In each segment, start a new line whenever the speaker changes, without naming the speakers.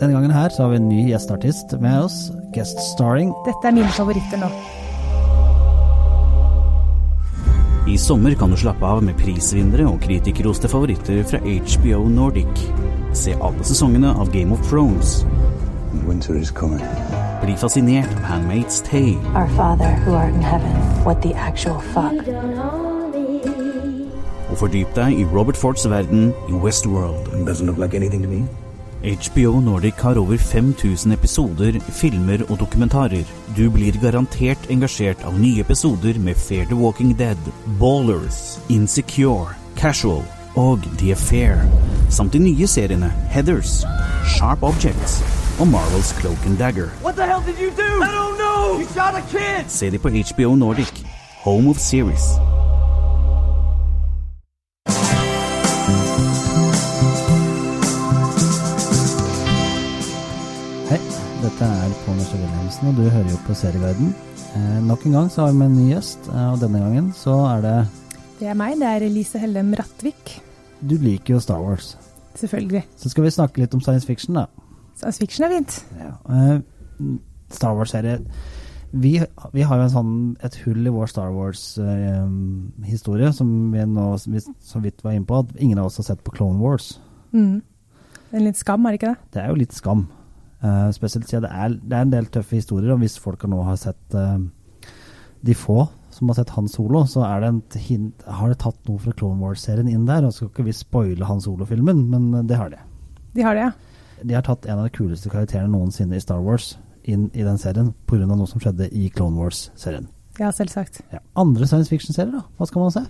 Denne gangen her så har vi en ny gjesteartist med oss, guest starring.
Dette er mine favoritter nå.
I sommer kan du slappe av med prisvinnere og kritikerroste favoritter fra HBO Nordic. Se alle sesongene av Game of Thrones.
Winter is coming.
Bli fascinert av Handmaid's Tale.
Our Father who art in heaven, what the actual fuck?
Og fordyp deg i Robert Fords verden i Westworld.
Doesn't look like anything to me.
HBO Nordic har over 5000 episoder, filmer og dokumentarer. Du blir garantert engasjert av nye episoder med Fair the Walking Dead, Ballers, Insecure, Casual og The Affair. Samt de nye seriene Heathers, Sharp Objects og Marvels Cloak and Dagger.
What the hell did you do? I don't know. You shot a.
Se de på HBO Nordic, home of series.
Dette er Pål Norske Wilhelmsen, og du hører jo på Serieverden. Eh, nok en gang så har vi med en ny gjest, eh, og denne gangen så er det
Det er meg, det er Elise Hellem Rattvik.
Du liker jo Star Wars.
Selvfølgelig.
Så skal vi snakke litt om science fiction, da.
Science fiction er fint.
Ja. Eh, Star Wars-serie vi, vi har jo en sånn, et hull i vår Star Wars-historie som vi nå vi så vidt var inne på, at ingen av oss har sett på Clone Wars.
Mm. Er en litt skam, er det ikke det?
Det er jo litt skam. Eh, spesielt siden det er, det er en del tøffe historier, og hvis folk nå har sett uh, de få som har sett Han Solo, så er det en hint, har det tatt noe fra Clone Wars-serien inn der. Og skal ikke vi spoile Han Solo-filmen, men eh, det har de.
De har det, ja.
De har tatt en av de kuleste karakterene noensinne i Star Wars inn i den serien pga. noe som skjedde i Clone Wars-serien.
Ja, selvsagt.
Ja. Andre science fiction-serier, da? Hva skal man se?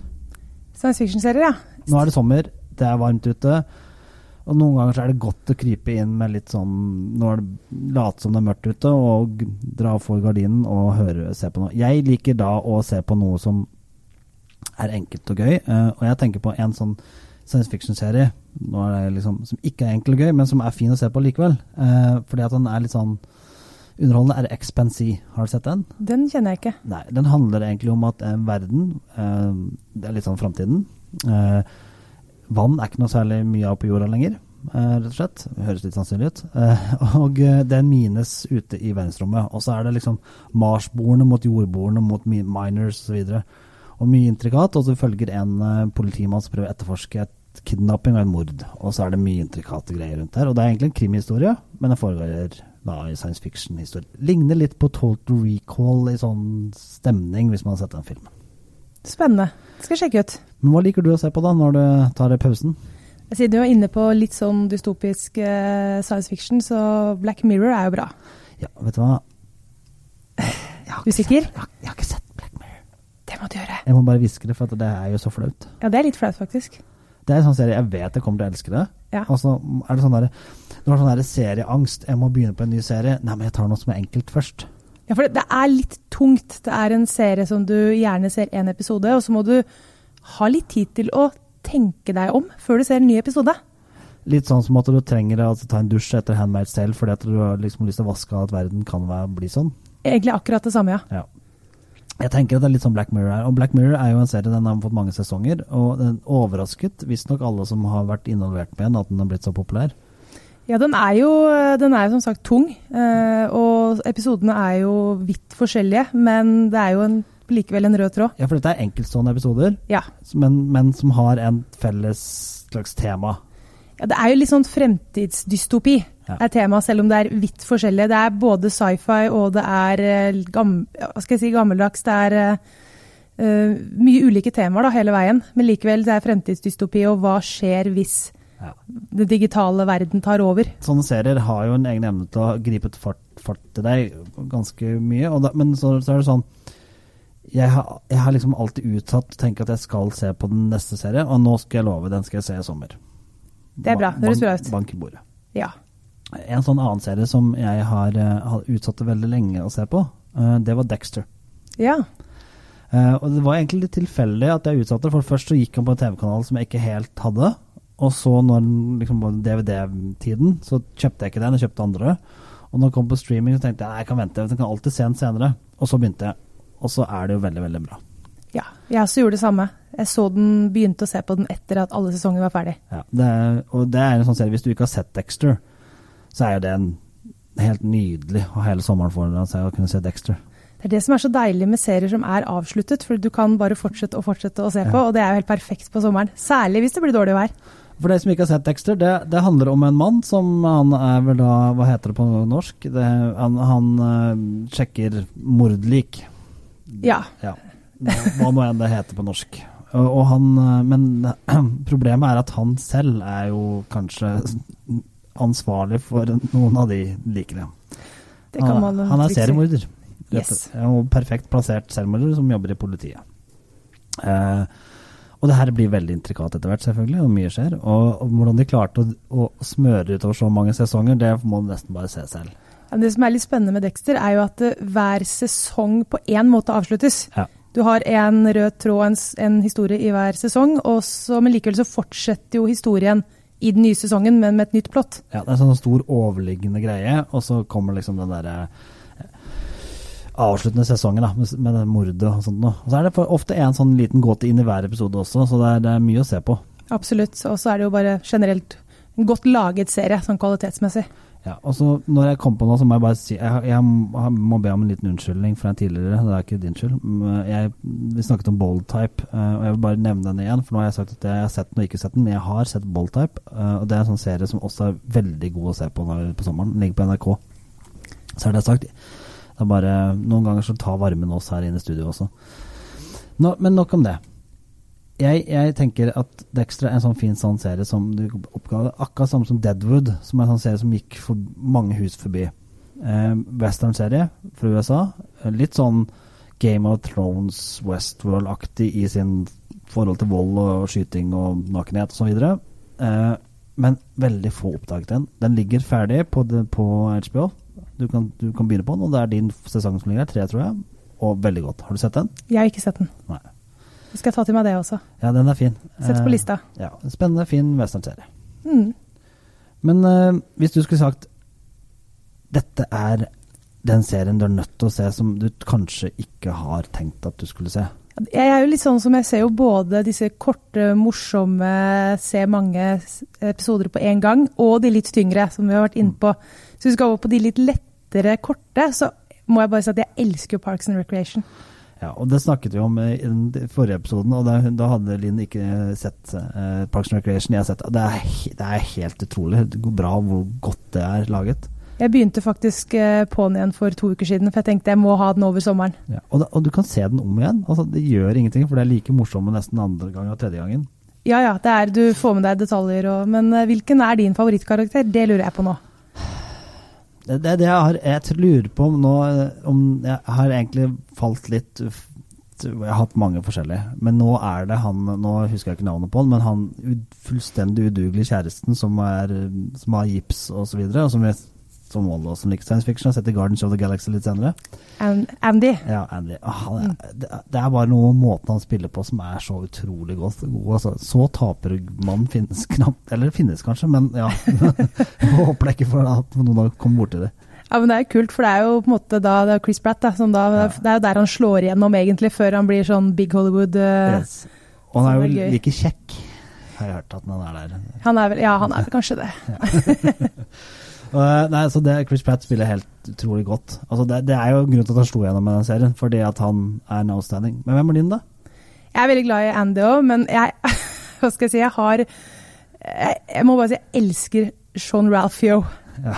Science fiction-serier, ja.
Nå er det sommer, det er varmt ute. Og noen ganger så er det godt å krype inn med litt sånn Nå er det late som det er mørkt ute, og dra for gardinen og høre, se på noe. Jeg liker da å se på noe som er enkelt og gøy, eh, og jeg tenker på en sånn science fiction-serie er liksom, som ikke er enkel og gøy, men som er fin å se på likevel. Eh, fordi at den er litt sånn underholdende, er Expansy. Har du sett den?
Den kjenner jeg ikke.
Nei, den handler egentlig om at en verden eh, Det er litt sånn framtiden. Eh, vann er ikke noe særlig mye av på jorda lenger, eh, rett og slett. Det høres litt sannsynlig ut. Eh, og eh, den mines ute i verdensrommet. Og så er det liksom Mars-boerne mot jordboerne mot mi- miners osv. Og mye intrikat. Og så følger en politimann som prøver å etterforske et kidnapping og et mord. Og så er det mye intrikate greier rundt her. Og det er egentlig en krimhistorie, men det foregår da i science fiction-historie. Ligner litt på Total Recall i sånn stemning, hvis man har sett den filmen.
Spennende. Skal jeg sjekke ut.
Men hva liker du å se på da, når du tar pausen?
Siden du er inne på litt sånn dystopisk eh, science fiction, så Black Mirror er jo bra.
Ja, vet du hva? Sett, jeg, jeg har ikke sett Black Mirror.
Det må du gjøre.
Jeg må bare hviske det, for det er jo så flaut.
Ja, det er litt flaut, faktisk.
Det er en sånn serie jeg vet jeg kommer til å elske det.
Ja.
Og så er det sånn der, Det var sånn der serieangst. Jeg må begynne på en ny serie. Nei, men jeg tar noe som er enkelt først.
Ja, for det, det er litt tungt. Det er en serie som du gjerne ser én episode, og så må du ha litt tid til å tenke deg om før du ser en ny episode.
Litt sånn som at du trenger å ta en dusj etter Handmade Tale fordi at du har liksom lyst til å vaske av at verden kan være, bli sånn.
Egentlig akkurat det samme, ja.
Ja. Jeg tenker at det er litt sånn Black Mirror her. Og Black Mirror er jo en serie den har fått mange sesonger, og den overrasket visstnok alle som har vært involvert med den, at den har blitt så populær.
Ja, den er jo, den er jo som sagt tung, eh, og episodene er jo vidt forskjellige, men det er jo en, likevel en rød tråd.
Ja, for dette er enkeltstående episoder,
Ja.
men, men som har en felles slags tema.
ja, det er jo litt sånn fremtidsdystopi
Ja.
er temaet, selv om det er vidt forskjellige. Det er både sci-fi og det er eh, gam, hva skal jeg si, gammeldags. Det er eh, mye ulike temaer da, hele veien, men likevel det er fremtidsdystopi, og hva skjer hvis
Ja.
den digitale verden tar over?
Sånne serier har jo en egen evne til å gripe et fart, fart til deg ganske mye, da, men så, så er det sånn jeg har, jeg har liksom alltid utsatt å tenke at jeg skal se på den neste serien, og nå skal jeg love, den skal jeg se i sommer.
Det er bra, det høres bra ut.
Bank i bordet.
Ja.
En sånn annen serie som jeg har, eh, har utsatt det veldig lenge å se på, eh, det var Dexter.
ja.
Eh, og det var egentlig litt tilfeldig at jeg utsatte det, for først så gikk han på en TV-kanal som jeg ikke helt hadde, og så når liksom DVD-tiden, så kjøpte jeg ikke den, jeg kjøpte andre. Og når den kom på streaming, så tenkte jeg jeg kan vente, jeg kan alltid se den senere. Og så begynte jeg, og så er det jo veldig, veldig bra.
ja. Jeg også gjorde det samme. Jeg så den, begynte å se på den etter at alle sesonger var ferdig.
Ja, det er, og det er en sånn serie, hvis du ikke har sett Dexter, så er jo det en helt nydelig å hele sommeren foran seg å kunne se Dexter.
Det er det som er så deilig med serier som er avsluttet, for du kan bare fortsette og fortsette å se på, og det er jo helt perfekt på sommeren. Særlig hvis det blir dårlig vær.
For dere som ikke har sett Dexter, det, det handler om en mann som han er vel da Hva heter det på norsk? Det, han han uh, sjekker mordlik.
Ja.
Ja. Hva nå enn det heter på norsk. Og, og han, eh, men problemet er at han selv er jo kanskje ansvarlig for noen av de likene.
Det kan man
han, han er seriemorder.
Yes.
og- perfekt plassert selvmorder som jobber i politiet. Eh, og det her blir veldig intrikat etter hvert, selvfølgelig, og mye skjer. Og, og hvordan de klarte å, å smøre utover så mange sesonger, det må du nesten bare se selv.
Ja, men Det som er litt spennende med Dexter, er jo at eh, hver sesong på én måte avsluttes.
Ja.
Du har en rød tråd, en, en historie i hver sesong, og så, men likevel så fortsetter jo historien i den nye sesongen, men med et nytt plott.
Ja, det er en sånn stor overliggende greie, og så kommer liksom den derre avsluttende sesongen da, med, det mordet og sånt noe. Og så er det ofte en sånn liten gåte inn i hver episode også, så det er, det er mye å se på.
Absolutt. Og så er det jo bare generelt en godt laget serie, sånn kvalitetsmessig.
Ja, og så når jeg kom på noe, så må jeg bare si Jeg, jeg må be om en liten unnskyldning for en tidligere, det er ikke din skyld. Jeg, vi snakket om Bold Type, eh, og jeg vil bare nevne den igjen. For nå har jeg sagt at jeg har sett den og ikke sett den, men jeg har sett Bold Type. eh, Og det er en sånn serie som også er veldig god å se på når, på sommeren. Den ligger på NRK. Så er det sagt. Det er bare Noen ganger så tar varmen oss her inne i studio også. Nå, men nok om det. Jeg, jeg tenker at Dexter er en sånn fin sånn serie som du oppgav akkurat samme som Deadwood, som er en sånn serie som gikk for mange hus forbi. Eh, Western-serie fra USA. Litt sånn Game of Thrones, Westworld-aktig i sin forhold til vold og skyting og nakenhet osv. Eh, men veldig få oppdaget den. Den ligger ferdig på, på HBO. Du kan, du kan begynne på den, og det er din sesong som ligger der. Tre, tror jeg. Og veldig godt. Har du sett den?
Jeg har ikke sett den.
Nei.
Så skal jeg ta til meg det også.
Ja, den er fin.
Sett på
Eh,
lista.
Ja, Spennende, fin westernserie.
Mm.
Men eh, hvis du skulle sagt dette er den serien du er nødt til å se som du kanskje ikke har tenkt at du skulle se.
Jeg er jo litt sånn som jeg ser jo både disse korte, morsomme, se mange episoder på én gang, og de litt tyngre, som vi har vært inne på. Så vi skal over på de litt lettere, korte, så må jeg bare si at jeg elsker Parks and Recreation.
Ja, og Det snakket vi om i den forrige episoden, og da, da hadde Linn ikke sett eh, Parks and Recreation. Jeg har sett, det er, det er helt utrolig det går bra hvor godt det er laget.
Jeg begynte faktisk eh, på den igjen for to uker siden, for jeg tenkte jeg må ha den over sommeren.
Ja, og, da, og du kan se den om igjen. Altså, det gjør ingenting, for det er like morsomme nesten andre gang og tredje gangen.
Ja ja, det er, du får med deg detaljer og Men eh, hvilken er din favorittkarakter? Det lurer jeg på nå.
Det det det jeg har Jeg lurer på om nå eh, Om jeg har egentlig falt litt Jeg har hatt mange forskjellige. Men nå er det han Nå husker jeg ikke navnet på han, men han fullstendig udugelige kjæresten som, er, som har gips og så videre, og som, er, som alle som liker science fiction, har sett i Gardens of the Galaxy litt senere.
And, Andy.
Ja, Andy. Ah, Han det, det er bare noe måten han spiller på som er så utrolig godt. god. Altså, så tapermann finnes knapt Eller finnes kanskje, men ja. Håper ikke for at noen har kommet borti det.
Ja, men Det er kult, for det er jo på en måte da det er Chris Pratt. Da, som da,
Ja.
Det er jo der han slår igjennom, egentlig, før han blir sånn big Hollywood. eh,
Yes. Og han er
er
jo like kjekk, har jeg hørt at han er der.
Han er vel, Ja, han er vel kanskje det.
Uh, nei, så det, Chris Pratt spiller helt utrolig godt. Altså det, det er jo grunnen til at han slo gjennom med den serien, fordi at han er no standing. Men hvem er din, da?
Jeg er veldig glad i Andy òg, men jeg Hva skal jeg si? Jeg har Jeg, jeg må bare si jeg elsker Sean Ralphio.
Ja.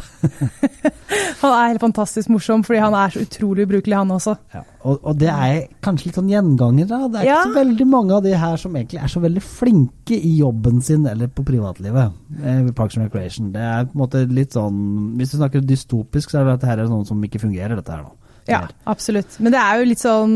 han er helt fantastisk morsom, fordi han er så utrolig ubrukelig, han også.
Ja. Og, og det er kanskje litt sånn gjenganger, da. Det er
Ja.
ikke så veldig mange av de her som egentlig er så veldig flinke i jobben sin eller på privatlivet. Eh, Parks and Recreation. Det er på en måte litt sånn Hvis du snakker dystopisk, så er det at dette her er noen som ikke fungerer, dette her nå.
Ja, absolutt. Men det er jo litt sånn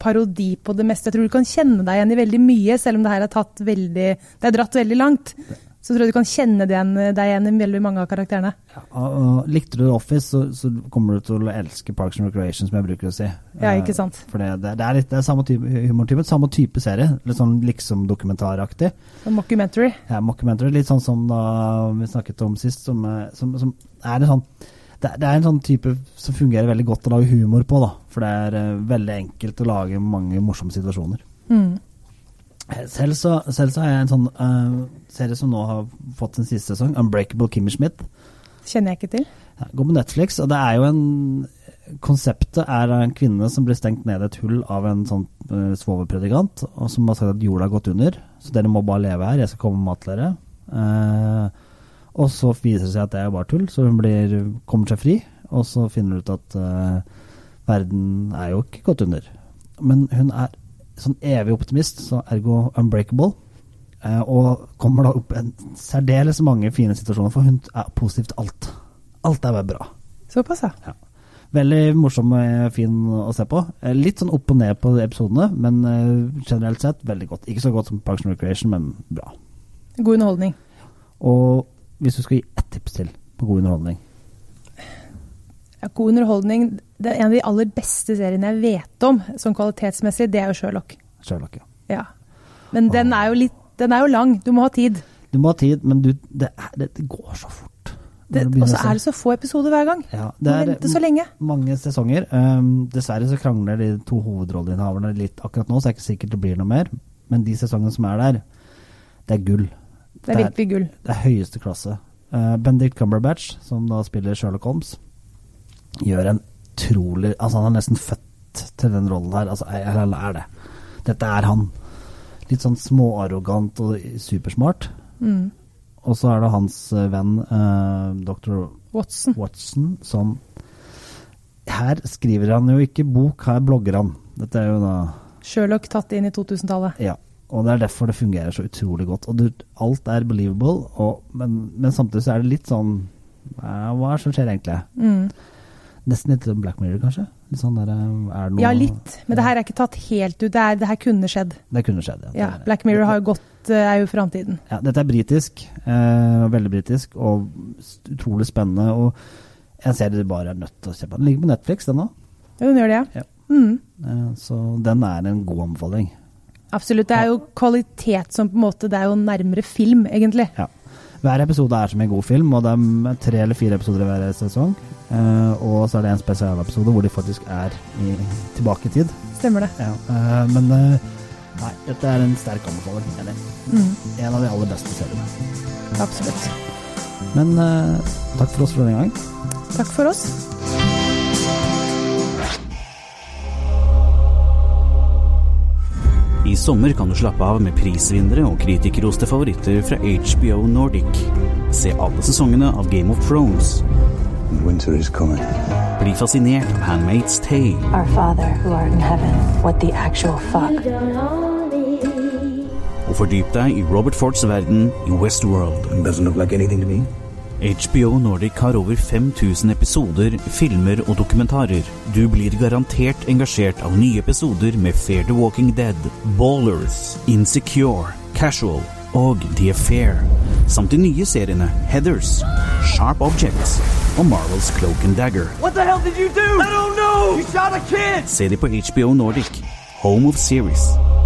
parodi på det meste. Jeg tror du kan kjenne deg igjen i veldig mye, selv om det her er tatt veldig Det er dratt veldig langt. Så tror jeg du kan kjenne deg igjen, deg igjen i veldig mange av karakterene.
Ja, og, og likte du Office, så, så kommer du til å elske Parks and Recreation, som jeg bruker å si.
Ja,
Eh,
ikke sant.
For det, det, er litt det er samme type humortype, samme type serie. Litt sånn liksom-dokumentaraktig.
Mockumentary.
Ja, mockumentary. Litt sånn som da vi snakket om sist, som, eh, som, som er en sånn det, det er en sånn type som fungerer veldig godt å lage humor på, da. For det er eh, veldig enkelt å lage mange morsomme situasjoner.
Mm.
Selv så, selv så har jeg en sånn uh, serie som nå har fått sin siste sesong, Unbreakable Kimmy Schmidt.
Kjenner jeg ikke til.
Ja, Gå på Netflix, og det er jo en Konseptet er en kvinne som blir stengt ned i et hull av en sånn uh, svovelpredikant, og som har sagt at jorda har gått under, så dere må bare leve her, jeg skal komme med mat til dere. Uh, og så viser det seg at det er bare tull, så hun blir, kommer seg fri, og så finner hun ut at uh, verden er jo ikke gått under. Men hun er sånn evig optimist, så ergo unbreakable. Eh, og kommer da opp en særdeles mange fine situasjoner, for hun er positiv til alt. Alt er bare bra.
Såpass, ja.
Ja. Veldig morsom og fin å se på. Eh, Litt sånn opp og ned på episodene, men eh, generelt sett veldig godt. Ikke så godt som Parks and Recreation, men bra.
God underholdning.
Og hvis du skal gi ett tips til på god underholdning
Ja, god underholdning. Det er en av de aller beste seriene jeg vet om, sånn kvalitetsmessig, det er jo Sherlock.
Sherlock, ja.
Ja. Men den er jo litt Den er jo lang, du må ha tid.
Du må ha tid, men du, det, er, det, det går så fort.
Det, og så er det så få episoder hver gang.
ja, det er
vente så lenge.
mange sesonger. Um, dessverre så krangler de to hovedrolleinnehaverne litt akkurat nå, så er det ikke sikkert det blir noe mer. Men de sesongene som er der, det er gull.
Det er virkelig gull.
Det er høyeste klasse. Uh, Benedict Cumberbatch, som da spiller Sherlock Holmes, gjør en trolig Altså, han er nesten født til den rollen her. Altså, eller er det. Dette er han. Litt sånn småarrogant og supersmart.
Mm.
Og så er det hans eh, venn uh, dr.
Watson.
Watson som Her skriver han jo ikke bok, her blogger han. Dette er jo da
Sherlock tatt inn i 2000-tallet.
Ja. Og det er derfor det fungerer så utrolig godt. Og du, alt er believable, og, men, men samtidig så er det litt sånn eh, Hva er det som skjer egentlig?
Mm.
Nesten litt Black Mirror, kanskje? Litt sånn der, er noe
Ja, litt. Men det her er ikke tatt helt ut. Det, er, det her kunne skjedd.
Det kunne skjedd, ja.
Ja,
Det-
Black Mirror har gått eh, er jo framtiden.
Ja, dette er britisk, eh, veldig britisk, og utrolig spennende. Og en serie du bare er nødt til å se på. Den ligger på Netflix, den òg.
Jo, den gjør det,
Ja.
ja. Mm.
Eh, så den er en god anbefaling.
Absolutt. Det er jo kvalitet som på en måte Det er jo nærmere film, egentlig.
Ja. Hver episode er som en god film, og det er tre eller fire episoder i hver sesong. Uh, og så er det en spesialepisode hvor de faktisk er i, tilbake i tid.
Stemmer det.
Ja, uh, men eh, nei, dette er en sterk anbefaling.
Mm.
En av de aller beste seriene.
Absolutt.
Men takk for oss for denne gang.
Takk for oss.
Sommer kan du slappe av med prisvinnere og kritikerroste favoritter fra HBO Nordic. Se alle sesongene av Game of Thrones.
Winter is coming.
Bli fascinert av Handmaid's Tale.
Our Father who art in heaven, what the actual fuck?
Og fordyp deg i Robert Fords verden i Westworld.
It doesn't look like anything to me.
HBO Nordic har over 5000 episoder, filmer og dokumentarer. Du blir garantert engasjert av nye episoder med Fair the Walking Dead, Ballers, Insecure, Casual og The Affair. Samt de nye seriene Heathers, Sharp Objects og Marvels Cloak and Dagger.
Hva the hell did you do? I don't know! You shot a kid!
Se de på HBO Nordic, Home of Series.